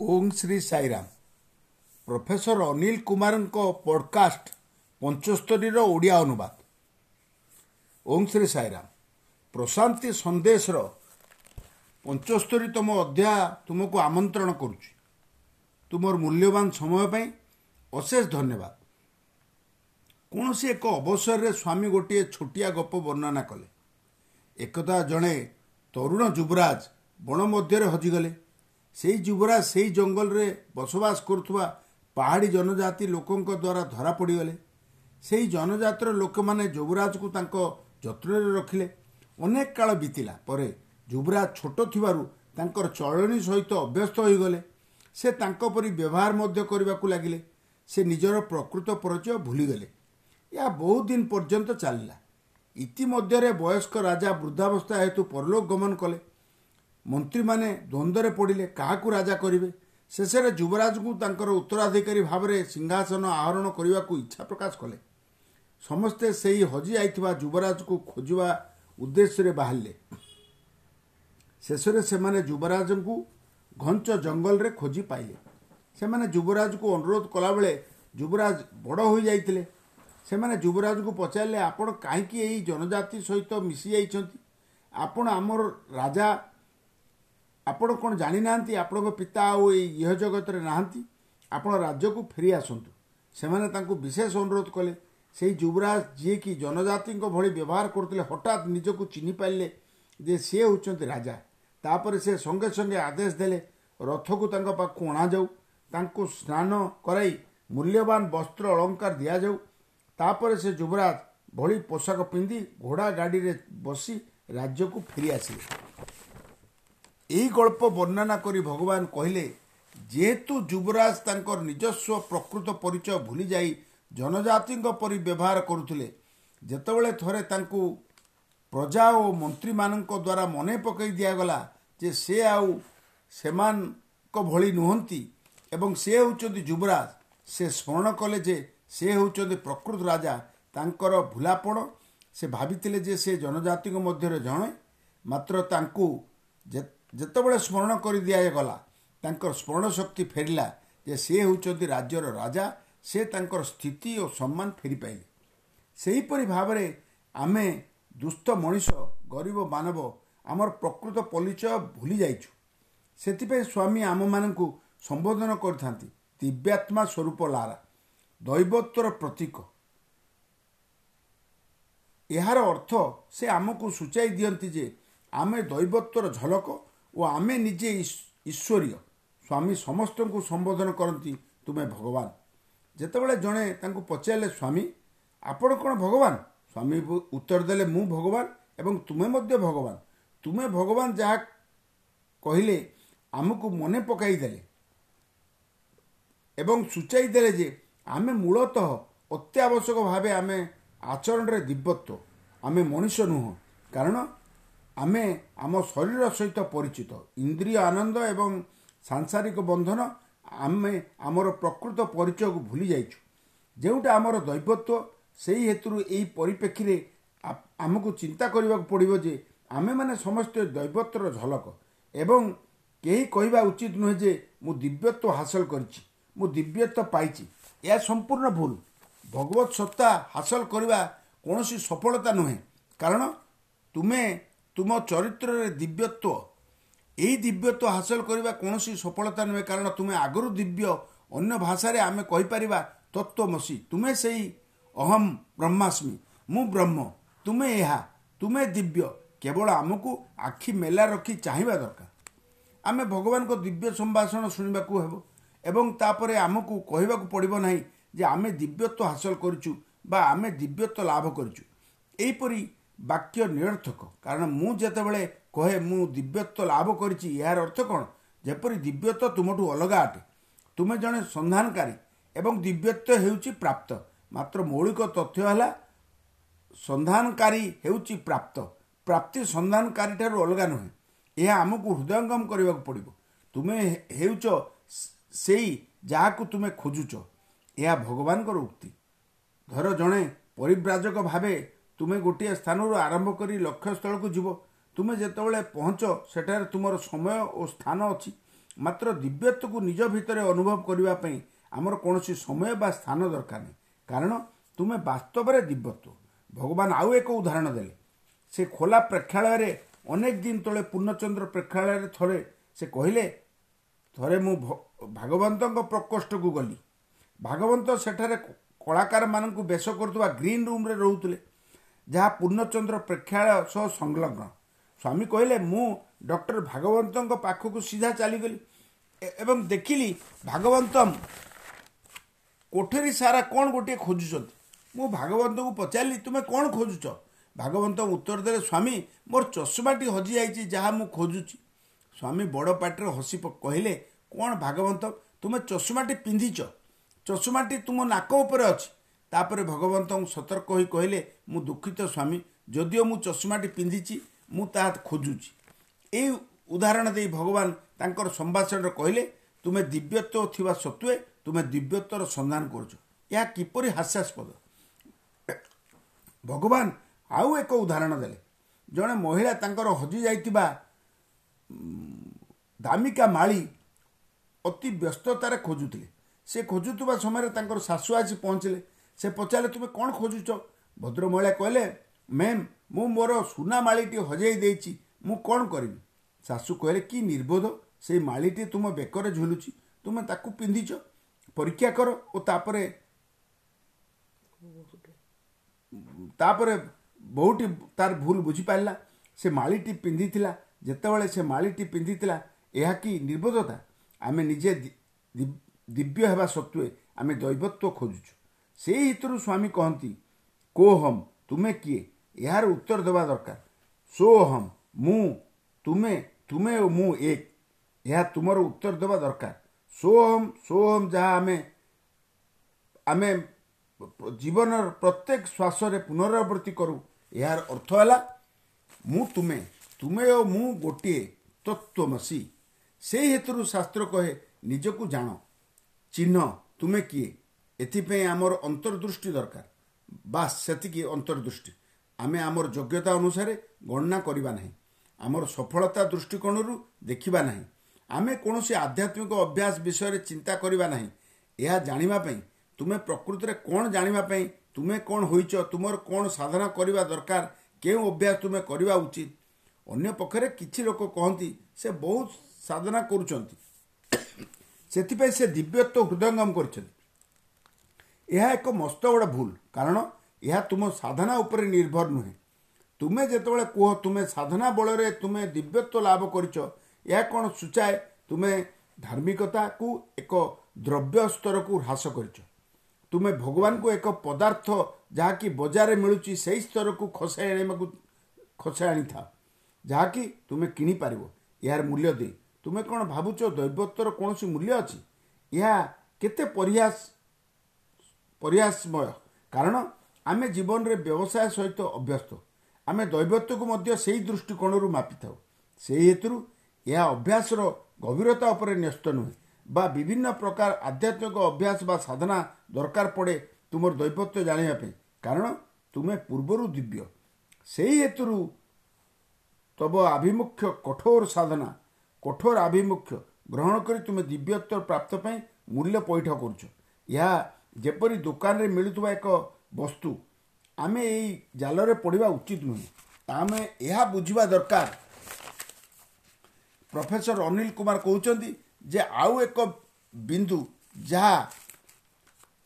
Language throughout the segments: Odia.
ଓଂ ଶ୍ରୀ ସାଇରାମ ପ୍ରଫେସର ଅନିଲ କୁମାରଙ୍କ ପଡ଼କାଷ୍ଟ ପଞ୍ଚସ୍ତରୀର ଓଡ଼ିଆ ଅନୁବାଦ। ଓଂ ଶ୍ରୀ ସାଇରାମ ପ୍ରଶାନ୍ତି ସନ୍ଦେଶର ପଞ୍ଚସ୍ତରୀତମ ଅଧ୍ୟାୟ ତୁମକୁ ଆମନ୍ତ୍ରଣ କରୁଛି। ତୁମର ମୂଲ୍ୟବାନ ସମୟ ପାଇଁ ଅଶେଷ ଧନ୍ୟବାଦ। କୌଣସି ଏକ ଅବସରରେ ସ୍ୱାମୀ ଗୋଟିଏ ଛୋଟିଆ ଗପ ବର୍ଣ୍ଣନା କଲେ। ଏକଦା ଜଣେ ତରୁଣ ଯୁବରାଜ ବଣ ମଧ୍ୟରେ ହଜିଗଲେ। ସେହି ଯୁବରାଜ ସେହି ଜଙ୍ଗଲରେ ବସବାସ କରୁଥିବା ପାହାଡ଼ି ଜନଜାତି ଲୋକଙ୍କ ଦ୍ୱାରା ଧରା ପଡ଼ିଗଲେ ସେହି ଜନଜାତିର ଲୋକମାନେ ଯୁବରାଜକୁ ତାଙ୍କ ଯତ୍ନରେ ରଖିଲେ। ଅନେକ କାଳ ବିତିଲା ପରେ ଯୁବରାଜ ଛୋଟ ଥିବାରୁ ତାଙ୍କର ଚଳଣି ସହିତ ଅଭ୍ୟସ୍ତ ହୋଇଗଲେ। ସେ ତାଙ୍କ ପରି ବ୍ୟବହାର ମଧ୍ୟ କରିବାକୁ ଲାଗିଲେ। ସେ ନିଜର ପ୍ରକୃତ ପରିଚୟ ଭୁଲିଗଲେ। ଏହା ବହୁତ ଦିନ ପର୍ଯ୍ୟନ୍ତ ଚାଲିଲା। ଇତିମଧ୍ୟରେ ବୟସ୍କ ରାଜା ବୃଦ୍ଧାବସ୍ଥା ହେତୁ ପରଲୋକ ଗମନ କଲେ। ମନ୍ତ୍ରୀମାନେ ଦ୍ୱନ୍ଦ୍ୱରେ ପଡ଼ିଲେ କାହାକୁ ରାଜା କରିବେ? ଶେଷରେ ଯୁବରାଜଙ୍କୁ ତାଙ୍କର ଉତ୍ତରାଧିକାରୀ ଭାବରେ ସିଂହାସନ ଆହରଣ କରିବାକୁ ଇଚ୍ଛା ପ୍ରକାଶ କଲେ। ସମସ୍ତେ ସେହି ହଜି ଯାଇଥିବା ଯୁବରାଜକୁ ଖୋଜିବା ଉଦ୍ଦେଶ୍ୟରେ ବାହାରିଲେ। ଶେଷରେ ସେମାନେ ଯୁବରାଜଙ୍କୁ ଘଞ୍ଚ ଜଙ୍ଗଲରେ ଖୋଜି ପାଇଲେ। ସେମାନେ ଯୁବରାଜକୁ ଅନୁରୋଧ କଲାବେଳେ ଯୁବରାଜ ବଡ଼ ହୋଇଯାଇଥିଲେ। ସେମାନେ ଯୁବରାଜଙ୍କୁ ପଚାରିଲେ ଆପଣ କାହିଁକି ଏହି ଜନଜାତି ସହିତ ମିଶି ଯାଇଛନ୍ତି ଆପଣ ଆମର ରାଜା ଆପଣ କ'ଣ ଜାଣିନାହାନ୍ତି? ଆପଣଙ୍କ ପିତା ଆଉ ଏଇ ଇହ ଜଗତରେ ନାହାନ୍ତି? ଆପଣ ରାଜ୍ୟକୁ ଫେରି ଆସନ୍ତୁ। ସେମାନେ ତାଙ୍କୁ ବିଶେଷ ଅନୁରୋଧ କଲେ। ସେହି ଯୁବରାଜ ଯିଏକି ଜନଜାତିଙ୍କ ଭଳି ବ୍ୟବହାର କରୁଥିଲେ ହଠାତ୍ ନିଜକୁ ଚିହ୍ନି ପାରିଲେ ଯେ ସିଏ ହେଉଛନ୍ତି ରାଜା। ତାପରେ ସେ ସଙ୍ଗେ ସଙ୍ଗେ ଆଦେଶ ଦେଲେ ରଥକୁ ତାଙ୍କ ପାଖକୁ ଅଣାଯାଉ ତାଙ୍କୁ ସ୍ନାନ କରାଇ ମୂଲ୍ୟବାନ ବସ୍ତ୍ର ଅଳଙ୍କାର ଦିଆଯାଉ। ତାପରେ ସେ ଯୁବରାଜ ଭଳି ପୋଷାକ ପିନ୍ଧି ଘୋଡ଼ା ଗାଡ଼ିରେ ବସି ରାଜ୍ୟକୁ ଫେରି ଆସିଲେ। ଏହି ଗଳ୍ପ ବର୍ଣ୍ଣନା କରି ଭଗବାନ କହିଲେ ଯେହେତୁ ଯୁବରାଜ ତାଙ୍କର ନିଜସ୍ୱ ପ୍ରକୃତ ପରିଚୟ ଭୁଲିଯାଇ ଜନଜାତିଙ୍କ ପରି ବ୍ୟବହାର କରୁଥିଲେ ଯେତେବେଳେ ଥରେ ତାଙ୍କୁ ପ୍ରଜା ଓ ମନ୍ତ୍ରୀମାନଙ୍କ ଦ୍ୱାରା ମନେ ପକାଇ ଦିଆଗଲା ଯେ ସେ ଆଉ ସେମାନଙ୍କ ଭଳି ନୁହନ୍ତି ଏବଂ ସେ ହେଉଛନ୍ତି ଯୁବରାଜ ସେ ସ୍ମରଣ କଲେ ଯେ ସେ ହେଉଛନ୍ତି ପ୍ରକୃତ ରାଜା ତାଙ୍କର ଭୁଲାପଣ ସେ ଭାବିଥିଲେ ଯେ ସେ ଜନଜାତିଙ୍କ ମଧ୍ୟରେ ଜଣେ ମାତ୍ର ତାଙ୍କୁ ଯେତେବେଳେ ସ୍ମରଣ କରି ଦିଆଗଲା ତାଙ୍କର ସ୍ମରଣ ଶକ୍ତି ଫେରିଲା ଯେ ସେ ହେଉଛନ୍ତି ରାଜ୍ୟର ରାଜା ସେ ତାଙ୍କର ସ୍ଥିତି ଓ ସମ୍ମାନ ଫେରିପାଇଲେ। ସେହିପରି ଭାବରେ ଆମେ ଦୁଷ୍ଟ ମଣିଷ ଗରିବ ମାନବ ଆମର ପ୍ରକୃତ ପରିଚୟ ଭୁଲି ଯାଇଛୁ। ସେଥିପାଇଁ ସ୍ୱାମୀ ଆମମାନଙ୍କୁ ସମ୍ବୋଧନ କରିଥାନ୍ତି ଦିବ୍ୟାତ୍ମା ସ୍ୱରୂପ ଲାରା ଦୈବତ୍ୱର ପ୍ରତୀକ। ଏହାର ଅର୍ଥ ସେ ଆମକୁ ସୂଚାଇ ଦିଅନ୍ତି ଯେ ଆମେ ଦୈବତ୍ୱର ଝଲକ ଓ ଆମେ ନିଜେ ଈଶ୍ୱରୀୟ। ସ୍ୱାମୀ ସମସ୍ତଙ୍କୁ ସମ୍ବୋଧନ କରନ୍ତି ତୁମେ ଭଗବାନ। ଯେତେବେଳେ ଜଣେ ତାଙ୍କୁ ପଚାରିଲେ ସ୍ୱାମୀ ଆପଣ କ'ଣ ଭଗବାନ? ସ୍ୱାମୀ ଉତ୍ତର ଦେଲେ ମୁଁ ଭଗବାନ ଏବଂ ତୁମେ ମଧ୍ୟ ଭଗବାନ। ତୁମେ ଭଗବାନ ଯାହା କହିଲେ ଆମକୁ ମନେ ପକାଇ ଦେଲେ ଏବଂ ସୂଚାଇ ଦେଲେ ଯେ ଆମେ ମୂଳତଃ ଅତ୍ୟାବଶ୍ୟକ ଭାବେ ଆମେ ଆଚରଣରେ ଦିବ୍ୟତ୍ୱ। ଆମେ ମଣିଷ ନୁହଁ। କାରଣ ଆମେ ଆମ ଶରୀର ସହିତ ପରିଚିତ। ଇନ୍ଦ୍ରିୟ ଆନନ୍ଦ ଏବଂ ସାଂସାରିକ ବନ୍ଧନ ଆମେ ଆମର ପ୍ରକୃତ ପରିଚୟକୁ ଭୁଲି ଯାଇଛୁ। ଯେଉଁଟା ଆମର ଦୈବତ୍ୱ ସେହି ହେତୁରୁ ଏହି ପରିପ୍ରେକ୍ଷୀରେ ଆମକୁ ଚିନ୍ତା କରିବାକୁ ପଡ଼ିବ ଯେ ଆମେମାନେ ସମସ୍ତେ ଦୈବତ୍ୱର ଝଲକ ଏବଂ କେହି କହିବା ଉଚିତ ନୁହେଁ ଯେ ମୁଁ ଦିବ୍ୟତ୍ୱ ହାସଲ କରିଛି ମୁଁ ଦିବ୍ୟତ୍ୱ ପାଇଛି। ଏହା ସମ୍ପୂର୍ଣ୍ଣ ଭୁଲ। ଭଗବତ ସତ୍ତା ହାସଲ କରିବା କୌଣସି ସଫଳତା ନୁହେଁ। କାରଣ ତୁମେ ତୁମ ଚରିତ୍ରରେ ଦିବ୍ୟତ୍ୱ। ଏହି ଦିବ୍ୟତ୍ୱ ହାସଲ କରିବା କୌଣସି ସଫଳତା ନୁହେଁ କାରଣ ତୁମେ ଆଗରୁ ଦିବ୍ୟ ଅନ୍ୟ ଭାଷାରେ ଆମେ କହିପାରିବା ତତ୍ତ୍ୱମସୀ ତୁମେ ସେଇ ଅହମ୍ ବ୍ରହ୍ମାସ୍ମି ମୁଁ ବ୍ରହ୍ମ ତୁମେ ଏହା ତୁମେ ଦିବ୍ୟ କେବଳ ଆମକୁ ଆଖି ମେଲା ରଖି ଚାହିଁବା ଦରକାର। ଆମେ ଭଗବାନଙ୍କ ଦିବ୍ୟ ସମ୍ଭାଷଣ ଶୁଣିବାକୁ ହେବ ଏବଂ ତାପରେ ଆମକୁ କହିବାକୁ ପଡ଼ିବ ନାହିଁ ଯେ ଆମେ ଦିବ୍ୟତ୍ୱ ହାସଲ କରିଛୁ ବା ଆମେ ଦିବ୍ୟତ୍ୱ ଲାଭ କରିଛୁ। ଏହିପରି ବାକ୍ୟ ନିରର୍ଥକ। କାରଣ ମୁଁ ଯେତେବେଳେ କହେ ମୁଁ ଦିବ୍ୟତ୍ୱ ଲାଭ କରିଛି ଏହାର ଅର୍ଥ କ'ଣ? ଯେପରି ଦିବ୍ୟତ୍ୱ ତୁମଠୁ ଅଲଗା ଅଟେ। ତୁମେ ଜଣେ ସନ୍ଧାନକାରୀ ଏବଂ ଦିବ୍ୟତ୍ୱ ହେଉଛି ପ୍ରାପ୍ତ। ମାତ୍ର ମୌଳିକ ତଥ୍ୟ ହେଲା ସନ୍ଧାନକାରୀ ହେଉଛି ପ୍ରାପ୍ତ। ପ୍ରାପ୍ତି ସନ୍ଧାନକାରୀ ଠାରୁ ଅଲଗା ନୁହେଁ। ଏହା ଆମକୁ ହୃଦୟଙ୍ଗମ କରିବାକୁ ପଡ଼ିବ। ତୁମେ ହେଉଛ ସେଇ ଯାହାକୁ ତୁମେ ଖୋଜୁଛ। ଏହା ଭଗବାନଙ୍କର ଉକ୍ତି। ଧର ଜଣେ ପରିବ୍ରାଜକ ଭାବେ ତୁମେ ଗୋଟିଏ ସ୍ଥାନରୁ ଆରମ୍ଭ କରି ଲକ୍ଷ୍ୟସ୍ଥଳକୁ ଯିବ। ତୁମେ ଯେତେବେଳେ ପହଞ୍ଚ ସେଠାରେ ତୁମର ସମୟ ଓ ସ୍ଥାନ ଅଛି। ମାତ୍ର ଦିବ୍ୟତ୍ୱକୁ ନିଜ ଭିତରେ ଅନୁଭବ କରିବା ପାଇଁ ଆମର କୌଣସି ସମୟ ବା ସ୍ଥାନ ଦରକାର ନାହିଁ। କାରଣ ତୁମେ ବାସ୍ତବରେ ଦିବ୍ୟତ୍ୱ। ଭଗବାନ ଆଉ ଏକ ଉଦାହରଣ ଦେଲେ। ସେ ଖୋଲା ପ୍ରେକ୍ଷାଳୟରେ ଅନେକ ଦିନ ତଳେ ପୂର୍ଣ୍ଣଚନ୍ଦ୍ର ପ୍ରେକ୍ଷାଳୟରେ ଥରେ ସେ କହିଲେ ଥରେ ମୁଁ ଭାଗବନ୍ତଙ୍କ ପ୍ରକୋଷ୍ଠକୁ ଗଲି। ଭାଗବନ୍ତ ସେଠାରେ କଳାକାରମାନଙ୍କୁ ବେଶ କରୁଥିବା ଗ୍ରୀନ୍ ରୁମ୍ରେ ରହୁଥିଲେ। ଯାହା ପୂର୍ଣ୍ଣଚନ୍ଦ୍ର ପ୍ରେକ୍ଷାଳୟ ସହ ସଂଲଗ୍ନ। ସ୍ୱାମୀ କହିଲେ ମୁଁ ଡକ୍ଟର ଭାଗବନ୍ତଙ୍କ ପାଖକୁ ସିଧା ଚାଲିଗଲି ଏବଂ ଦେଖିଲି ଭାଗବନ୍ତ କୋଠରୀ ସାରା କ'ଣ ଗୋଟିଏ ଖୋଜୁଛନ୍ତି। ମୁଁ ଭାଗବନ୍ତଙ୍କୁ ପଚାରିଲି ତୁମେ କ'ଣ ଖୋଜୁଛ? ଭାଗବନ୍ତ ଉତ୍ତର ଦେଲେ ସ୍ୱାମୀ ମୋର ଚଷମାଟି ହଜିଯାଇଛି ଯାହା ମୁଁ ଖୋଜୁଛି। ସ୍ୱାମୀ ବଡ଼ ପାଟିରେ ହସି କହିଲେ କ'ଣ ଭାଗବନ୍ତ ତୁମେ ଚଷମାଟି ପିନ୍ଧିଛ? ଚଷମାଟି ତୁମ ନାକ ଉପରେ ଅଛି। ତାପରେ ଭଗବନ୍ତଙ୍କୁ ସତର୍କ ହୋଇ କହିଲେ ମୁଁ ଦୁଃଖିତ ସ୍ୱାମୀ ଯଦିଓ ମୁଁ ଚଷମାଟି ପିନ୍ଧିଛି ମୁଁ ତାହା ଖୋଜୁଛି। ଏଇ ଉଦାହରଣ ଦେଇ ଭଗବାନ ତାଙ୍କର ସମ୍ଭାଷଣରେ କହିଲେ ତୁମେ ଦିବ୍ୟତ୍ୱ ଥିବା ସତ୍ତ୍ୱେ ତୁମେ ଦିବ୍ୟତ୍ୱର ସନ୍ଧାନ କରୁଛ। ଏହା କିପରି ହାସ୍ୟାସ୍ପଦ? ଭଗବାନ ଆଉ ଏକ ଉଦାହରଣ ଦେଲେ। ଜଣେ ମହିଳା ତାଙ୍କର ହଜିଯାଇଥିବା ଦାମିକା ମାଳି ଅତି ବ୍ୟସ୍ତତାରେ ଖୋଜୁଥିଲେ। ସେ ଖୋଜୁଥିବା ସମୟରେ ତାଙ୍କର ଶାଶୁ ଆସି ପହଞ୍ଚିଲେ। ସେ ପଚାରିଲେ ତୁମେ କ'ଣ ଖୋଜୁଛ? ଭଦ୍ରମହିଳା କହିଲେ ମ୍ୟାମ୍ ମୁଁ ମୋର ସୁନା ମାଳିଟି ହଜାଇ ଦେଇଛି ମୁଁ କ'ଣ କରିବି? ଶାଶୁ କହିଲେ କି ନିର୍ବୋଧ ସେଇ ମାଳିଟି ତୁମ ବେକରେ ଝୁଲୁଛି ତୁମେ ତାକୁ ପିନ୍ଧିଛ ପରୀକ୍ଷା କର ଓ ତାପରେ ତାପରେ ବହୁଟି ତାର ଭୁଲ ବୁଝିପାରିଲା ସେ ମାଳିଟି ପିନ୍ଧିଥିଲା ଯେତେବେଳେ ସେ ମାଳିଟି ପିନ୍ଧିଥିଲା ଏହା କି ନିର୍ବୋଧତା? ଆମେ ନିଜେ ଦିବ୍ୟ ହେବା ସତ୍ତ୍ୱେ ଆମେ ଦୈବତ୍ୱ ଖୋଜୁଛୁ। ସେଇ ହିତରୁ ସ୍ୱାମୀ କହନ୍ତି କୋହମ୍ ତୁମେ କିଏ ଏହାର ଉତ୍ତର ଦେବା ଦରକାର ସୋହମ୍ ମୁଁ ତୁମେ ତୁମେ ଓ ମୁଁ ଏକ ଏହା ତୁମର ଉତ୍ତର ଦେବା ଦରକାର ସୋହମ୍ ସୋହମ୍ ଯାହା ଆମେ ଆମେ ଜୀବନର ପ୍ରତ୍ୟେକ ଶ୍ୱାସରେ ପୁନରାବୃତ୍ତି କରୁ ଏହାର ଅର୍ଥ ହେଲା ମୁଁ ତୁମେ ତୁମେ ଓ ମୁଁ ଗୋଟିଏ ତତ୍ତ୍ୱମସୀ ସେଇ ହେତୁରୁ ଶାସ୍ତ୍ର କହେ ନିଜକୁ ଜାଣ ଚିହ୍ନ ତୁମେ କିଏ ଏଥିପାଇଁ ଆମର ଅନ୍ତର୍ଦୃଷ୍ଟି ଦରକାର। ବାସ୍ ସେତିକି ଅନ୍ତର୍ଦୃଷ୍ଟି। ଆମେ ଆମର ଯୋଗ୍ୟତା ଅନୁସାରେ ଗଣନା କରିବା ନାହିଁ। ଆମର ସଫଳତା ଦୃଷ୍ଟିକୋଣରୁ ଦେଖିବା ନାହିଁ। ଆମେ କୌଣସି ଆଧ୍ୟାତ୍ମିକ ଅଭ୍ୟାସ ବିଷୟରେ ଚିନ୍ତା କରିବା ନାହିଁ। ଏହା ଜାଣିବା ପାଇଁ ତୁମେ ପ୍ରକୃତିରେ କ'ଣ ଜାଣିବା ପାଇଁ ତୁମେ କ'ଣ ହୋଇଛ ତୁମର କ'ଣ ସାଧନା କରିବା ଦରକାର କେଉଁ ଅଭ୍ୟାସ ତୁମେ କରିବା ଉଚିତ। ଅନ୍ୟ ପକ୍ଷରେ କିଛି ଲୋକ କହନ୍ତି ସେ ବହୁତ ସାଧନା କରୁଛନ୍ତି। ସେଥିପାଇଁ ସେ ଦିବ୍ୟତ୍ୱ ହୃଦୟଙ୍ଗମ କରିଛନ୍ତି। ଏହା ଏକ ମସ୍ତ ବଡ଼ ଭୁଲ। କାରଣ ଏହା ତୁମ ସାଧନା ଉପରେ ନିର୍ଭର ନୁହେଁ। ତୁମେ ଯେତେବେଳେ କୁହ ତୁମେ ସାଧନା ବଳରେ ତୁମେ ଦିବ୍ୟତ୍ୱ ଲାଭ କରିଛ ଏହା କ'ଣ ସୂଚାଏ? ତୁମେ ଧାର୍ମିକତାକୁ ଏକ ଦ୍ରବ୍ୟ ସ୍ତରକୁ ହ୍ରାସ କରିଛ। ତୁମେ ଭଗବାନଙ୍କୁ ଏକ ପଦାର୍ଥ ଯାହାକି ବଜାରରେ ମିଳୁଛି ସେହି ସ୍ତରକୁ ଖସାଇ ଆଣିବାକୁ ଖସାଇ ଆଣିଥାଅ। ଯାହାକି ତୁମେ କିଣିପାରିବ ଏହାର ମୂଲ୍ୟ ଦେଇ। ତୁମେ କ'ଣ ଭାବୁଛ ଦୈବତ୍ୱର କୌଣସି ମୂଲ୍ୟ ଅଛି? ଏହା କେତେ ପରିହାସ ପରିହାସମୟ କାରଣ ଆମେ ଜୀବନରେ ବ୍ୟବସାୟ ସହିତ ଅଭ୍ୟସ୍ତ। ଆମେ ଦୈବତ୍ୱକୁ ମଧ୍ୟ ସେହି ଦୃଷ୍ଟିକୋଣରୁ ମାପିଥାଉ। ସେହି ହେତୁରୁ ଏହା ଅଭ୍ୟାସର ଗଭୀରତା ଉପରେ ନ୍ୟସ୍ତ ନୁହେଁ ବା ବିଭିନ୍ନ ପ୍ରକାର ଆଧ୍ୟାତ୍ମିକ ଅଭ୍ୟାସ ବା ସାଧନା ଦରକାର ପଡ଼େ ତୁମର ଦୈବତ୍ୱ ଜାଣିବା ପାଇଁ। କାରଣ ତୁମେ ପୂର୍ବରୁ ଦିବ୍ୟ। ସେହି ହେତୁରୁ ତବ ଆଭିମୁଖ୍ୟ କଠୋର ସାଧନା କଠୋର ଆଭିମୁଖ୍ୟ ଗ୍ରହଣ କରି ତୁମେ ଦିବ୍ୟତ୍ୱ ପ୍ରାପ୍ତ ପାଇଁ ମୂଲ୍ୟ ପଇଠ କରୁଛ। ଏହା ଯେପରି ଦୋକାନରେ ମିଳୁଥିବା ଏକ ବସ୍ତୁ ଆମେ ଏଇ ଜାଲରେ ପଡ଼ିବା ଉଚିତ ନୁହେଁ। ଆମେ ଏହା ବୁଝିବା ଦରକାର। ପ୍ରଫେସର ଅନିଲ କୁମାର କହୁଛନ୍ତି ଯେ ଆଉ ଏକ ବିନ୍ଦୁ ଯାହା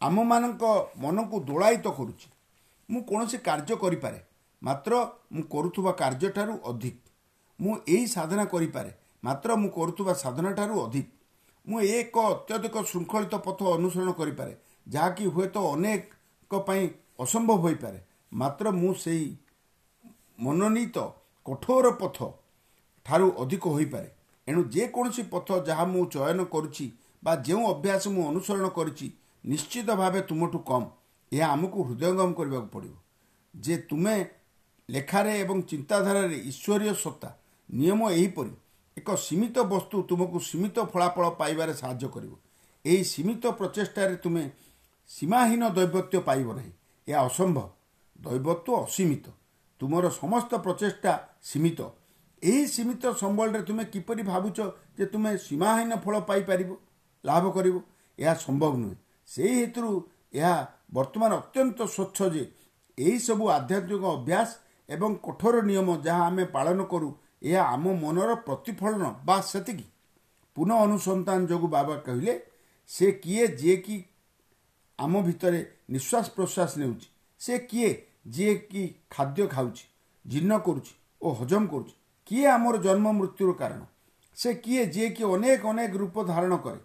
ଆମମାନଙ୍କ ମନକୁ ଦୋଳାୟିତ କରୁଛି। ମୁଁ କୌଣସି କାର୍ଯ୍ୟ କରିପାରେ ମାତ୍ର ମୁଁ କରୁଥିବା କାର୍ଯ୍ୟଠାରୁ ଅଧିକ। ମୁଁ ଏହି ସାଧନା କରିପାରେ ମାତ୍ର ମୁଁ କରୁଥିବା ସାଧନାଠାରୁ ଅଧିକ। ମୁଁ ଏକ ଅତ୍ୟଧିକ ଶୃଙ୍ଖଳିତ ପଥ ଅନୁସରଣ କରିପାରେ ଯାହାକି ହୁଏତ ଅନେକ ପାଇଁ ଅସମ୍ଭବ ହୋଇପାରେ। ମାତ୍ର ମୁଁ ସେହି ମନୋନୀତ କଠୋର ପଥ ଠାରୁ ଅଧିକ ହୋଇପାରେ। ଏଣୁ ଯେକୌଣସି ପଥ ଯାହା ମୁଁ ଚୟନ କରୁଛି ବା ଯେଉଁ ଅଭ୍ୟାସ ମୁଁ ଅନୁସରଣ କରିଛି ନିଶ୍ଚିତ ଭାବେ ତୁମଠୁ କମ୍। ଏହା ଆମକୁ ହୃଦୟଙ୍ଗମ କରିବାକୁ ପଡ଼ିବ। ଯେ ତୁମେ ଲେଖାରେ ଏବଂ ଚିନ୍ତାଧାରାରେ ଈଶ୍ୱରୀୟ ସତ୍ତା ନିୟମ ଏହିପରି ଏକ ସୀମିତ ବସ୍ତୁ ତୁମକୁ ସୀମିତ ଫଳାଫଳ ପାଇବାରେ ସାହାଯ୍ୟ କରିବ। ଏହି ସୀମିତ ପ୍ରଚେଷ୍ଟାରେ ତୁମେ ସୀମାହୀନ ଦୈବତ୍ୟ ପାଇବ ନାହିଁ। ଏହା ଅସମ୍ଭବ। ଦୈବତ୍ୱ ଅସୀମିତ। ତୁମର ସମସ୍ତ ପ୍ରଚେଷ୍ଟା ସୀମିତ। ଏହି ସୀମିତ ସମ୍ବଳରେ ତୁମେ କିପରି ଭାବୁଛ ଯେ ତୁମେ ସୀମାହୀନ ଫଳ ପାଇପାରିବ ଲାଭ କରିବ? ଏହା ସମ୍ଭବ ନୁହେଁ। ସେହି ହେତୁରୁ ଏହା ବର୍ତ୍ତମାନ ଅତ୍ୟନ୍ତ ସ୍ୱଚ୍ଛ ଯେ ଏହିସବୁ ଆଧ୍ୟାତ୍ମିକ ଅଭ୍ୟାସ ଏବଂ କଠୋର ନିୟମ ଯାହା ଆମେ ପାଳନ କରୁ ଏହା ଆମ ମନର ପ୍ରତିଫଳନ ବା ସେତିକି। ପୁନଃ ଅନୁସନ୍ଧାନ ଯୋଗୁଁ ବାବା କହିଲେ ସେ କିଏ ଯିଏକି ଆମ ଭିତରେ ନିଶ୍ୱାସ ପ୍ରଶ୍ୱାସ ନେଉଛି। ସେ କିଏ? ଯିଏକି ଖାଦ୍ୟ ଖାଉଛି ଜୀର୍ଣ୍ଣ କରୁଛି ଓ ହଜମ କରୁଛି। କିଏ ଆମର ଜନ୍ମ ମୃତ୍ୟୁର କାରଣ? ସେ କିଏ? ଯିଏକି ଅନେକ ଅନେକ ରୂପ ଧାରଣ କରେ।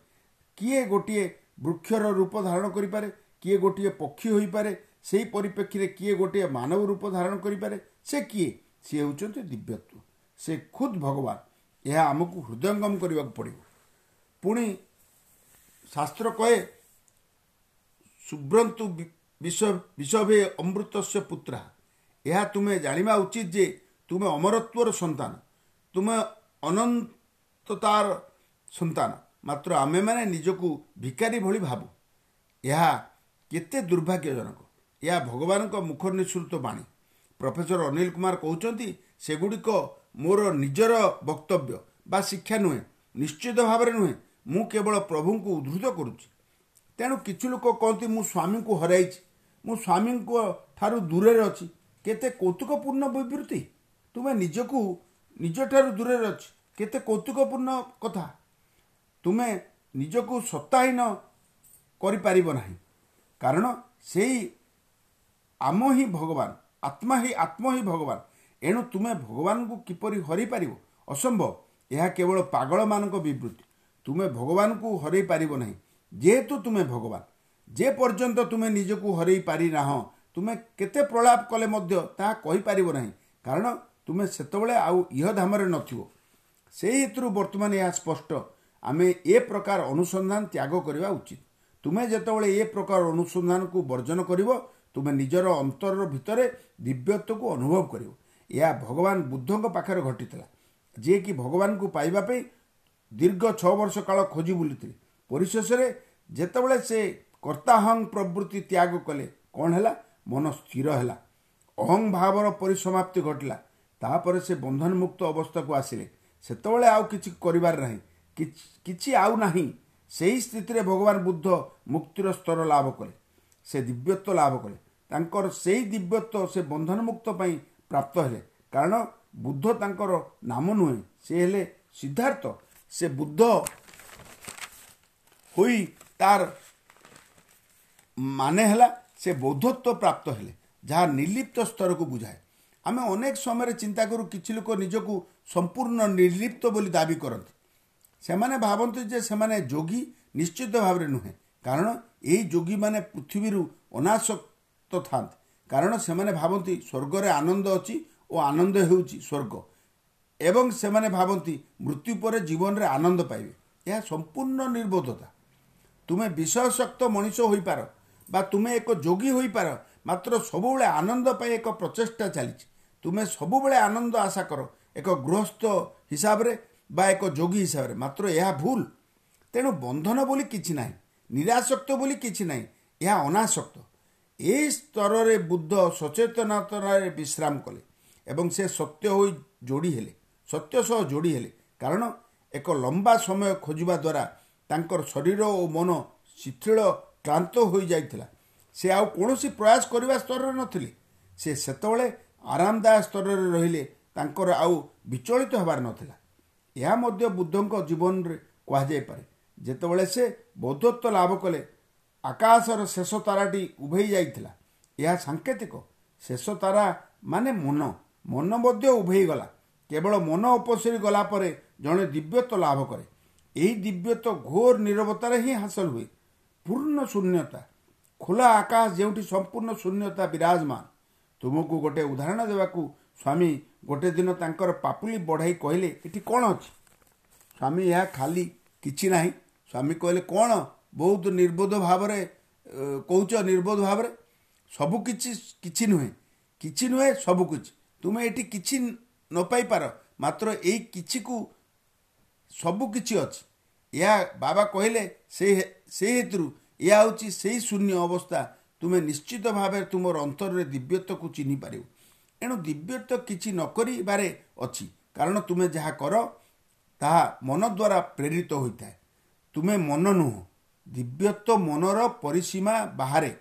କିଏ ଗୋଟିଏ ବୃକ୍ଷର ରୂପ ଧାରଣ କରିପାରେ? କିଏ ଗୋଟିଏ ପକ୍ଷୀ ହୋଇପାରେ? ସେହି ପରିପ୍ରେକ୍ଷୀରେ କିଏ ଗୋଟିଏ ମାନବ ରୂପ ଧାରଣ କରିପାରେ? ସେ କିଏ? ସିଏ ହେଉଛନ୍ତି ଦିବ୍ୟତ୍ୱ। ସେ ଖୁଦ୍ ଭଗବାନ। ଏହା ଆମକୁ ହୃଦୟଙ୍ଗମ କରିବାକୁ ପଡ଼ିବ। ପୁଣି ଶାସ୍ତ୍ର କହେ ସୁବ୍ରନ୍ତୁ ବିଷଭେ ଅମୃତସ୍ୟ ପୁତ୍ରା। ଏହା ତୁମେ ଜାଣିବା ଉଚିତ ଯେ ତୁମେ ଅମରତ୍ୱର ସନ୍ତାନ। ତୁମେ ଅନନ୍ତତାର ସନ୍ତାନ। ମାତ୍ର ଆମେମାନେ ନିଜକୁ ଭିକାରୀ ଭଳି ଭାବୁ। ଏହା କେତେ ଦୁର୍ଭାଗ୍ୟଜନକ। ଏହା ଭଗବାନଙ୍କ ମୁଖ ନିଃସୃତ ବାଣୀ। ପ୍ରଫେସର ଅନିଲ କୁମାର କହୁଛନ୍ତି ସେଗୁଡ଼ିକ ମୋର ନିଜର ବକ୍ତବ୍ୟ ବା ଶିକ୍ଷା ନୁହେଁ। ନିଶ୍ଚିତ ଭାବରେ ନୁହେଁ। ମୁଁ କେବଳ ପ୍ରଭୁଙ୍କୁ ଉଦ୍ଧୃତ କରୁଛି। ତେଣୁ କିଛି ଲୋକ କହନ୍ତି ମୁଁ ସ୍ୱାମୀଙ୍କୁ ହରାଇଛି। ମୁଁ ସ୍ୱାମୀଙ୍କ ଠାରୁ ଦୂରରେ ଅଛି। କେତେ କୌତୁକପୂର୍ଣ୍ଣ ବିବୃତ୍ତି ତୁମେ ନିଜକୁ ନିଜଠାରୁ ଦୂରରେ ଅଛି। କେତେ କୌତୁକପୂର୍ଣ୍ଣ କଥା। ତୁମେ ନିଜକୁ ସତ୍ତାହୀନ କରିପାରିବ ନାହିଁ। କାରଣ ସେଇ ଆମ ହିଁ ଭଗବାନ ଆତ୍ମା ହିଁ ଆତ୍ମ ହିଁ ଭଗବାନ। ଏଣୁ ତୁମେ ଭଗବାନଙ୍କୁ କିପରି ହରାଇପାରିବ? ଅସମ୍ଭବ। ଏହା କେବଳ ପାଗଳମାନଙ୍କ ବିବୃତ୍ତି ତୁମେ ଭଗବାନଙ୍କୁ ହରାଇ ପାରିବ ନାହିଁ। ଯେହେତୁ ତୁମେ ଭଗବାନ ଯେ ପର୍ଯ୍ୟନ୍ତ ତୁମେ ନିଜକୁ ହରାଇ ପାରିନାହଁ ତୁମେ କେତେ ପ୍ରଳାପ କଲେ ମଧ୍ୟ ତାହା କହିପାରିବ ନାହିଁ। କାରଣ ତୁମେ ସେତେବେଳେ ଆଉ ଇହଧାମରେ ନଥିବ। ସେହି ହେତୁରୁ ବର୍ତ୍ତମାନ ଏହା ସ୍ପଷ୍ଟ। ଆମେ ଏ ପ୍ରକାର ଅନୁସନ୍ଧାନ ତ୍ୟାଗ କରିବା ଉଚିତ। ତୁମେ ଯେତେବେଳେ ଏ ପ୍ରକାର ଅନୁସନ୍ଧାନକୁ ବର୍ଜନ କରିବ ତୁମେ ନିଜର ଅନ୍ତର ଭିତରେ ଦିବ୍ୟତ୍ୱକୁ ଅନୁଭବ କରିବ। ଏହା ଭଗବାନ ବୁଦ୍ଧଙ୍କ ପାଖରେ ଘଟିଥିଲା ଯିଏକି ଭଗବାନଙ୍କୁ ପାଇବା ପାଇଁ ଦୀର୍ଘ ଛଅ ବର୍ଷ କାଳ ଖୋଜି ବୁଲିଥିଲେ। ପରିଶେଷରେ ଯେତେବେଳେ ସେ କର୍ତ୍ତାହଂ ପ୍ରବୃତ୍ତି ତ୍ୟାଗ କଲେ କ'ଣ ହେଲା? ମନ ସ୍ଥିର ହେଲା। ଅହଂ ଭାବର ପରିସମାପ୍ତି ଘଟିଲା। ତାପରେ ସେ ବନ୍ଧନମୁକ୍ତ ଅବସ୍ଥାକୁ ଆସିଲେ। ସେତେବେଳେ ଆଉ କିଛି କରିବାର ନାହିଁ। କିଛି ଆଉ ନାହିଁ। ସେହି ସ୍ଥିତିରେ ଭଗବାନ ବୁଦ୍ଧ ମୁକ୍ତିର ସ୍ତର ଲାଭ କଲେ। ସେ ଦିବ୍ୟତ୍ୱ ଲାଭ କଲେ। ତାଙ୍କର ସେହି ଦିବ୍ୟତ୍ୱ ସେ ବନ୍ଧନମୁକ୍ତ ପାଇଁ ପ୍ରାପ୍ତ ହେଲେ। କାରଣ ବୁଦ୍ଧ ତାଙ୍କର ନାମ ନୁହେଁ। ସେ ହେଲେ ସିଦ୍ଧାର୍ଥ। ସେ ବୁଦ୍ଧ ହୋଇ ତାର ମାନେ ହେଲା ସେ ବୌଦ୍ଧତ୍ୱ ପ୍ରାପ୍ତ ହେଲେ ଯାହା ନିର୍ଲିପ୍ତ ସ୍ତରକୁ ବୁଝାଏ। ଆମେ ଅନେକ ସମୟରେ ଚିନ୍ତା କରୁ କିଛି ଲୋକ ନିଜକୁ ସମ୍ପୂର୍ଣ୍ଣ ନିର୍ଲିପ୍ତ ବୋଲି ଦାବି କରନ୍ତି। ସେମାନେ ଭାବନ୍ତି ଯେ ସେମାନେ ଯୋଗୀ ନିଶ୍ଚିତ ଭାବରେ ନୁହେଁ। କାରଣ ଏହି ଯୋଗୀମାନେ ପୃଥିବୀରୁ ଅନାସକ୍ତ ଥାନ୍ତି କାରଣ ସେମାନେ ଭାବନ୍ତି ସ୍ୱର୍ଗରେ ଆନନ୍ଦ ଅଛି ଓ ଆନନ୍ଦ ହେଉଛି ସ୍ୱର୍ଗ। ଏବଂ ସେମାନେ ଭାବନ୍ତି ମୃତ୍ୟୁ ପରେ ଜୀବନରେ ଆନନ୍ଦ ପାଇବେ। ଏହା ସମ୍ପୂର୍ଣ୍ଣ ନିର୍ବୋଧତା। ତୁମେ ବିଷୟଶକ୍ତ ମଣିଷ ହୋଇପାର ବା ତୁମେ ଏକ ଯୋଗୀ ହୋଇପାର ମାତ୍ର ସବୁବେଳେ ଆନନ୍ଦ ପାଇଁ ଏକ ପ୍ରଚେଷ୍ଟା ଚାଲିଛି। ତୁମେ ସବୁବେଳେ ଆନନ୍ଦ ଆଶା କର ଏକ ଗୃହସ୍ଥ ହିସାବରେ ବା ଏକ ଯୋଗୀ ହିସାବରେ। ମାତ୍ର ଏହା ଭୁଲ। ତେଣୁ ବନ୍ଧନ ବୋଲି କିଛି ନାହିଁ ନିରାସକ୍ତ ବୋଲି କିଛି ନାହିଁ ଏହା ଅନାସକ୍ତ। ଏହି ସ୍ତରରେ ବୁଦ୍ଧ ସଚେତନତାରେ ବିଶ୍ରାମ କଲେ ଏବଂ ସେ ସତ୍ୟ ହୋଇ ଯୋଡ଼ି ହେଲେ। ସତ୍ୟ ସହ ଯୋଡ଼ି ହେଲେ। କାରଣ ଏକ ଲମ୍ବା ସମୟ ଖୋଜିବା ଦ୍ୱାରା ତାଙ୍କର ଶରୀର ଓ ମନ ଶିଥିଳ କ୍ଳାନ୍ତ ହୋଇଯାଇଥିଲା। ସେ ଆଉ କୌଣସି ପ୍ରୟାସ କରିବା ସ୍ତରରେ ନଥିଲେ। ସେ ସେତେବେଳେ ଆରାମଦାୟକ ସ୍ତରରେ ରହିଲେ ତାଙ୍କର ଆଉ ବିଚଳିତ ହେବାର ନଥିଲା। ଏହା ମଧ୍ୟ ବୁଦ୍ଧଙ୍କ ଜୀବନରେ କୁହାଯାଇପାରେ। ଯେତେବେଳେ ସେ ବୌଦ୍ଧତ୍ୱ ଲାଭ କଲେ ଆକାଶର ଶେଷ ତାରାଟି ଉଭେଇ ଯାଇଥିଲା। ଏହା ସାଙ୍କେତିକ। ଶେଷ ତାରା ମାନେ ମନ। ମନ ମଧ୍ୟ ଉଭେଇଗଲା କେବଳ ମନ ଅପସରି ଗଲା ପରେ ଜଣେ ଦିବ୍ୟତ୍ୱ ଲାଭ କରେ। ଏହି ଦିବ୍ୟତ୍ୱ ଘୋର ନିରବତାରେ ହିଁ ହାସଲ ହୁଏ ପୂର୍ଣ୍ଣ ଶୂନ୍ୟତା ଖୋଲା ଆକାଶ ଯେଉଁଠି ସମ୍ପୂର୍ଣ୍ଣ ଶୂନ୍ୟତା ବିରାଜମାନ ତୁମକୁ ଗୋଟେ ଉଦାହରଣ ଦେବାକୁ ସ୍ୱାମୀ ଗୋଟେ ଦିନ ତାଙ୍କର ପାପୁଲି ବଢ଼ାଇ କହିଲେ ଏଠି କ'ଣ ଅଛି? ସ୍ୱାମୀ ଏହା ଖାଲି କିଛି ନାହିଁ। ସ୍ୱାମୀ କହିଲେ କ'ଣ ବହୁତ ନିର୍ବୋଧ ଭାବରେ କହୁଛ ନିର୍ବୋଧ ଭାବରେ? ସବୁ କିଛି ନୁହେଁ। କିଛି ନୁହେଁ ସବୁ କିଛି। ତୁମେ ଏଠି କିଛି ନ ପାଇପାର। ମାତ୍ର ଏଇ କିଛିକୁ ସବୁ କିଛି ଅଛି। ଏହା ବାବା କହିଲେ ସେ ସେଇ ହେତୁରୁ ଏହା ହେଉଛି ସେଇ ଶୂନ୍ୟ ଅବସ୍ଥା। ତୁମେ ନିଶ୍ଚିତ ଭାବରେ ତୁମର ଅନ୍ତରରେ ଦିବ୍ୟତ୍ୱକୁ ଚିହ୍ନି ପାରିବ। ଏଣୁ ଦିବ୍ୟତ୍ୱ କିଛି ନ କରିବାରେ ଅଛି। କାରଣ ତୁମେ ଯାହା କର ତାହା ମନ ଦ୍ୱାରା ପ୍ରେରିତ ହୋଇଥାଏ। ତୁମେ ମନ ନୁହଁ। ଦିବ୍ୟତ୍ୱ ମନର ପରିସୀମା ବାହାରେ।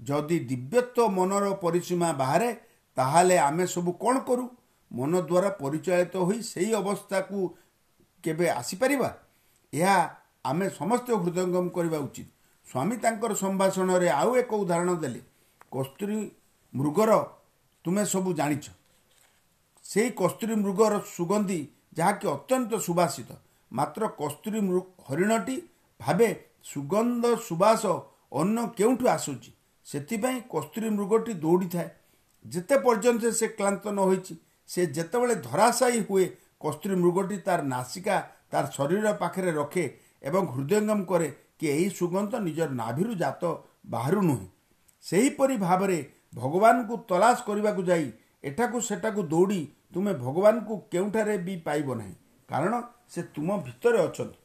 ଯଦି ଦିବ୍ୟତ୍ୱ ମନର ପରିସୀମା ବାହାରେ ତାହେଲେ ଆମେ ସବୁ କ'ଣ କରୁ? ମନ ଦ୍ୱାରା ପରିଚାଳିତ ହୋଇ ସେହି ଅବସ୍ଥାକୁ କେବେ ଆସିପାରିବା? ଏହା ଆମେ ସମସ୍ତେ ହୃଦୟଙ୍ଗମ କରିବା ଉଚିତ। ସ୍ୱାମୀ ତାଙ୍କର ସମ୍ଭାଷଣରେ ଆଉ ଏକ ଉଦାହରଣ ଦେଲେ କସ୍ତୁରୀ ମୃଗର ତୁମେ ସବୁ ଜାଣିଛ। ସେହି କସ୍ତୁରୀ ମୃଗର ସୁଗନ୍ଧି ଯାହାକି ଅତ୍ୟନ୍ତ ସୁବାସିତ। ମାତ୍ର କସ୍ତୁରୀ ହରିଣଟି ଭାବେ ସୁଗନ୍ଧ ସୁବାସ ଅନ୍ୟ କେଉଁଠୁ ଆସୁଛି? ସେଥିପାଇଁ କସ୍ତୁରୀ ମୃଗଟି ଦୌଡ଼ିଥାଏ। ଯେତେ ପର୍ଯ୍ୟନ୍ତ ସେ କ୍ଳାନ୍ତ ନ ହୋଇଛି ସେ ଯେତେବେଳେ ଧରାଶାୟୀ ହୁଏ କସ୍ତୁରୀ ମୃଗଟି ତାର ନାସିକା ତାର ଶରୀର ପାଖରେ ରଖେ ଏବଂ ହୃଦୟଙ୍ଗମ କରେ କି ଏହି ସୁଗନ୍ଧ ନିଜର ନାଭିରୁ ଜାତ ବାହାରୁ ନୁହେଁ ସେହିପରି ଭାବରେ ଭଗବାନଙ୍କୁ ତଲାସ କରିବାକୁ ଯାଇ ଏଠାକୁ ସେଠାକୁ ଦୌଡ଼ି ତୁମେ ଭଗବାନଙ୍କୁ କେଉଁଠାରେ ବି ପାଇବ ନାହିଁ କାରଣ ସେ ତୁମ ଭିତରେ ଅଛନ୍ତି।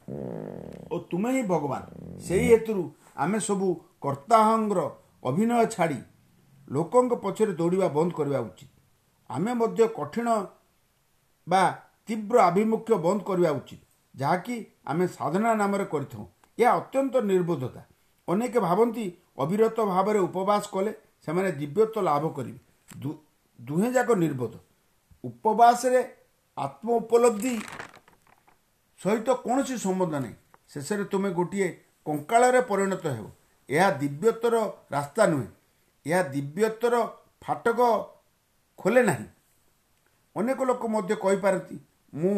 ଓ ତୁମେ ହିଁ ଭଗବାନ। ସେହି ହେତୁରୁ ଆମେ ସବୁ କର୍ତ୍ତାହଙ୍ଗର ଅଭିନୟ ଛାଡ଼ି ଲୋକଙ୍କ ପଛରେ ଦୌଡ଼ିବା ବନ୍ଦ କରିବା ଉଚିତ। ଆମେ ମଧ୍ୟ କଠିନ ବା ତୀବ୍ର ଆଭିମୁଖ୍ୟ ବନ୍ଦ କରିବା ଉଚିତ। ଯାହାକି ଆମେ ସାଧନା ନାମରେ କରିଥାଉ। ଏହା ଅତ୍ୟନ୍ତ ନିର୍বোଧତା ଅନେକ ଭାବନ୍ତି ଅବିରତ ଭାବରେ ଉପବାସ କଲେ ସେମାନେ ଦିବ୍ୟତ୍ୱ ଲାଭ କରିବେ। ଦୁହେଁ ଯାକ ନିର୍ବୋଧ। ଉପବାସରେ ଆତ୍ମ ଉପଲବ୍ଧି ସହିତ କୌଣସି ସମ୍ବନ୍ଧ ନାହିଁ। ଶେଷରେ ତୁମେ ଗୋଟିଏ କଙ୍କାଳରେ ପରିଣତ ହେବ। ଏହା ଦିବ୍ୟତ୍ୱର ରାସ୍ତା ନୁହେଁ। ଏହା ଦିବ୍ୟତ୍ୱର ଫାଟକ ଖୋଲେ ନାହିଁ। ଅନେକ ଲୋକ ମଧ୍ୟ କହିପାରନ୍ତି ମୁଁ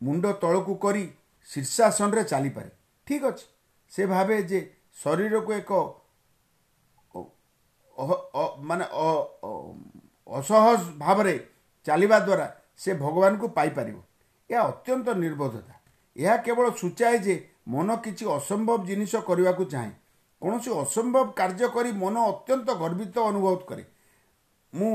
ମୁଣ୍ଡ ତଳକୁ କରି ଶୀର୍ଷାସନରେ ଚାଲିପାରେ। ଠିକ୍ ଅଛି। ସେ ଭାବେ ଯେ ଶରୀରକୁ ଏକ ମାନେ ଅସହଜ ଭାବରେ ଚାଲିବା ଦ୍ୱାରା ସେ ଭଗବାନଙ୍କୁ ପାଇପାରିବ। ଏହା ଅତ୍ୟନ୍ତ ନିର୍ବୋଧତା। ଏହା କେବଳ ସୂଚାଏ ଯେ ମନ କିଛି ଅସମ୍ଭବ ଜିନିଷ କରିବାକୁ ଚାହେଁ। କୌଣସି ଅସମ୍ଭବ କାର୍ଯ୍ୟ କରି ମନ ଅତ୍ୟନ୍ତ ଗର୍ବିତ ଅନୁଭବ କରେ। ମୁଁ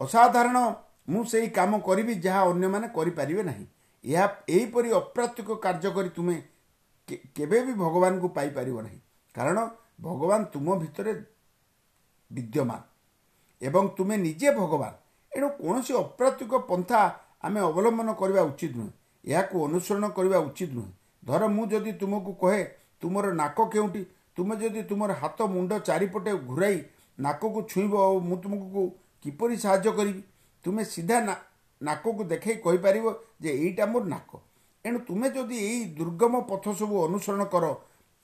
ଅସାଧାରଣ ମୁଁ ସେହି କାମ କରିବି ଯାହା ଅନ୍ୟମାନେ କରିପାରିବେ ନାହିଁ। ଏହା ଏହିପରି ଅପ୍ରାତ୍ୟକ କାର୍ଯ୍ୟ କରି ତୁମେ କେବେ ବି ଭଗବାନଙ୍କୁ ପାଇପାରିବ ନାହିଁ। କାରଣ ଭଗବାନ ତୁମ ଭିତରେ ବିଦ୍ୟମାନ ଏବଂ ତୁମେ ନିଜେ ଭଗବାନ। ଏଣୁ କୌଣସି ଅପ୍ରାତ୍ୟକ ପନ୍ଥା ଆମେ ଅବଲମ୍ବନ କରିବା ଉଚିତ ନୁହେଁ। ଏହାକୁ ଅନୁସରଣ କରିବା ଉଚିତ ନୁହେଁ। ଧର ମୁଁ ଯଦି ତୁମକୁ କହେ ତୁମର ନାକ କେଉଁଠି? ତୁମେ ଯଦି ତୁମର ହାତ ମୁଣ୍ଡ ଚାରିପଟେ ଘୁରାଇ ନାକକୁ ଛୁଇଁବ ମୁଁ ତୁମକୁ କିପରି ସାହାଯ୍ୟ କରିବି? ତୁମେ ସିଧା ନାକକୁ ଦେଖାଇ କହିପାରିବ ଯେ ଏଇଟା ମୋର ନାକ। ଏଣୁ ତୁମେ ଯଦି ଏଇ ଦୁର୍ଗମ ପଥ ସବୁ ଅନୁସରଣ କର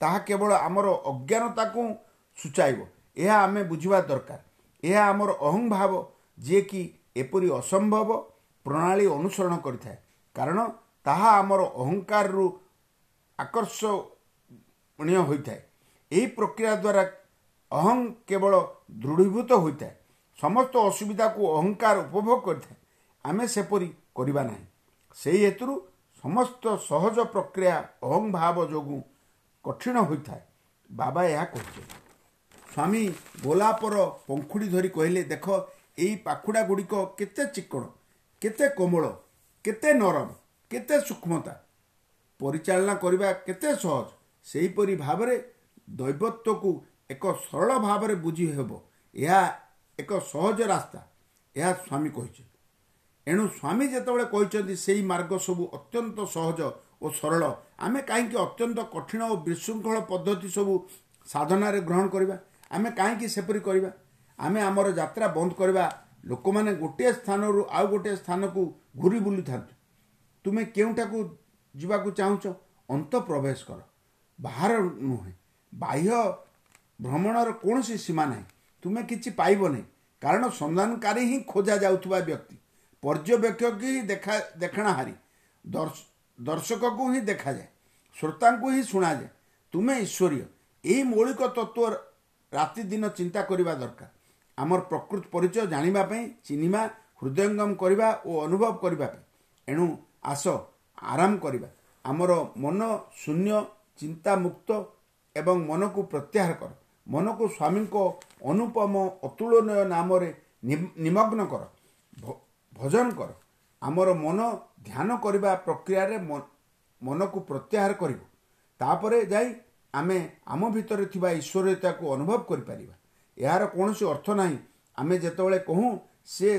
ତାହା କେବଳ ଆମର ଅଜ୍ଞାନତାକୁ ସୂଚାଇବ। ଏହା ଆମେ ବୁଝିବା ଦରକାର। ଏହା ଆମର ଅହଂଭାବ ଯିଏକି ଏପରି ଅସମ୍ଭବ ପ୍ରଣାଳୀ ଅନୁସରଣ କରିଥାଏ। କାରଣ ତାହା ଆମର ଅହଙ୍କାରରୁ ଆକର୍ଷଣୀୟ ହୋଇଥାଏ। ଏହି ପ୍ରକ୍ରିୟା ଦ୍ୱାରା ଅହଂ କେବଳ ଦୃଢ଼ୀଭୂତ ହୋଇଥାଏ। ସମସ୍ତ ଅସୁବିଧାକୁ ଅହଙ୍କାର ଉପଭୋଗ କରିଥାଏ। ଆମେ ସେପରି କରିବା ନାହିଁ। ସେହି ହେତୁରୁ ସମସ୍ତ ସହଜ ପ୍ରକ୍ରିୟା ଅହଂଭାବ ଯୋଗୁଁ କଠିନ ହୋଇଥାଏ। ବାବା ଏହା କହିଛନ୍ତି ସ୍ୱାମୀ ଗୋଲାପର ପଙ୍ଖୁଡ଼ି ଧରି କହିଲେ ଦେଖ ଏଇ ପାଖୁଡ଼ା ଗୁଡ଼ିକ କେତେ ଚିକ୍କଣ କେତେ କୋମଳ କେତେ ନରମ କେତେ ସୂକ୍ଷ୍ମତା। ପରିଚାଳନା କରିବା କେତେ ସହଜ। ସେହିପରି ଭାବରେ ଦୈବତ୍ୱକୁ ଏକ ସରଳ ଭାବରେ ବୁଝି ହେବ। ଏହା ଏକ ସହଜ ରାସ୍ତା ଏହା ସ୍ୱାମୀ କହିଛନ୍ତି। ଏଣୁ ସ୍ୱାମୀ ଯେତେବେଳେ କହିଛନ୍ତି ସେହି ମାର୍ଗ ସବୁ ଅତ୍ୟନ୍ତ ସହଜ ଓ ସରଳ ଆମେ କାହିଁକି ଅତ୍ୟନ୍ତ କଠିନ ଓ ବିଶୃଙ୍ଖଳ ପଦ୍ଧତି ସବୁ ସାଧନାରେ ଗ୍ରହଣ କରିବା? ଆମେ କାହିଁକି ସେପରି କରିବା? ଆମେ ଆମର ଯାତ୍ରା ବନ୍ଦ କରିବା। ଲୋକମାନେ ଗୋଟିଏ ସ୍ଥାନରୁ ଆଉ ଗୋଟିଏ ସ୍ଥାନକୁ ଘୁରି ବୁଲିଥାନ୍ତୁ। ତୁମେ କେଉଁଠାକୁ ଯିବାକୁ ଚାହୁଁଛ? ଅନ୍ତ ପ୍ରବେଶ କର। ବାହାର ନୁହେଁ। ବାହ୍ୟ ଭ୍ରମଣର କୌଣସି ସୀମା ନାହିଁ। ତୁମେ କିଛି ପାଇବ ନାହିଁ କାରଣ ସନ୍ଧାନକାରୀ ହିଁ ଖୋଜା ଯାଉଥିବା ବ୍ୟକ୍ତି। ପର୍ଯ୍ୟବେକ୍ଷକ ହିଁ ଦେଖା ଦେଖଣାହାରୀ। ଦର୍ଶକକୁ ହିଁ ଦେଖାଯାଏ। ଶ୍ରୋତାଙ୍କୁ ହିଁ ଶୁଣାଯାଏ। ତୁମେ ଈଶ୍ୱରୀୟ। ଏହି ମୌଳିକ ତତ୍ତ୍ୱ ରାତି ଦିନ ଚିନ୍ତା କରିବା ଦରକାର। ଆମର ପ୍ରକୃତ ପରିଚୟ ଜାଣିବା ପାଇଁ ଚିହ୍ନିବା ହୃଦୟଙ୍ଗମ କରିବା ଓ ଅନୁଭବ କରିବା ପାଇଁ। ଏଣୁ ଆସ ଆରାମ କରିବା। ଆମର ମନ ଶୂନ୍ୟ ଚିନ୍ତାମୁକ୍ତ ଏବଂ ମନକୁ ପ୍ରତ୍ୟାହାର କର। ମନକୁ ସ୍ୱାମୀଙ୍କ ଅନୁପମ ଅତୁଳନୀୟ ନାମରେ ନିମଗ୍ନ କର। ଭଜନ କର। ଆମର ମନ ଧ୍ୟାନ କରିବା ପ୍ରକ୍ରିୟାରେ ମନକୁ ପ୍ରତ୍ୟାହାର କରିବ। ତାପରେ ଯାଇ ଆମେ ଆମ ଭିତରେ ଥିବା ଈଶ୍ୱରୀୟତାକୁ ଅନୁଭବ କରିପାରିବା। ଏହାର କୌଣସି ଅର୍ଥ ନାହିଁ। ଆମେ ଯେତେବେଳେ କହୁଁ ସେ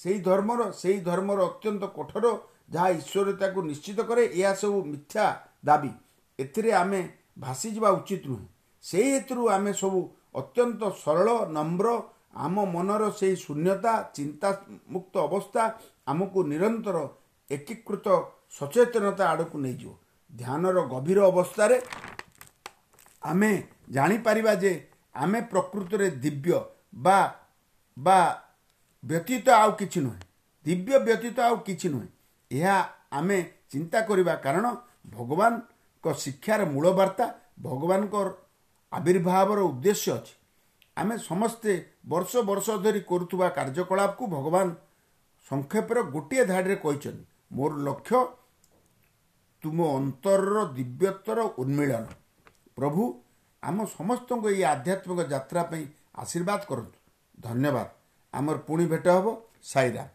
ସେଇ ଧର୍ମର ସେଇ ଧର୍ମର ଅତ୍ୟନ୍ତ କଠୋର ଯାହା ଈଶ୍ୱରତାକୁ ନିଶ୍ଚିତ କରେ ଏହା ସବୁ ମିଥ୍ୟା ଦାବି। ଏଥିରେ ଆମେ ଭାସିଯିବା ଉଚିତ ନୁହେଁ। ସେଇ ହେତୁରୁ ଆମେ ସବୁ ଅତ୍ୟନ୍ତ ସରଳ ନମ୍ର ଆମ ମନର ସେଇ ଶୂନ୍ୟତା ଚିନ୍ତାମୁକ୍ତ ଅବସ୍ଥା ଆମକୁ ନିରନ୍ତର ଏକୀକୃତ ସଚେତନତା ଆଡ଼କୁ ନେଇଯିବ। ଧ୍ୟାନର ଗଭୀର ଅବସ୍ଥାରେ ଆମେ ଜାଣିପାରିବା ଯେ ଆମେ ପ୍ରକୃତରେ ଦିବ୍ୟ ବା ବା ବ୍ୟତୀତ ଆଉ କିଛି ନୁହେଁ। ଦିବ୍ୟ ବ୍ୟତୀତ ଆଉ କିଛି ନୁହେଁ। ଏହା ଆମେ ଚିନ୍ତା କରିବା କାରଣ ଭଗବାନଙ୍କ ଶିକ୍ଷାର ମୂଳ ବାର୍ତ୍ତା ଭଗବାନଙ୍କର ଆବିର୍ଭାବର ଉଦ୍ଦେଶ୍ୟ ଅଛି। ଆମେ ସମସ୍ତେ ବର୍ଷ ବର୍ଷ ଧରି କରୁଥିବା କାର୍ଯ୍ୟକଳାପକୁ ଭଗବାନ ସଂକ୍ଷେପରେ ଗୋଟିଏ ଧାଡ଼ିରେ କହିଛନ୍ତି ମୋର ଲକ୍ଷ୍ୟ ତୁମ ଅନ୍ତରର ଦିବ୍ୟତ୍ୱର ଉନ୍ମିଳନ। ପ୍ରଭୁ ଆମ ସମସ୍ତଙ୍କୁ ଏହି ଆଧ୍ୟାତ୍ମିକ ଯାତ୍ରା ପାଇଁ ଆଶୀର୍ବାଦ କରନ୍ତୁ। ଧନ୍ୟବାଦ। ଆମର ପୁଣି ଭେଟ ହେବ। ସାଇରାମ।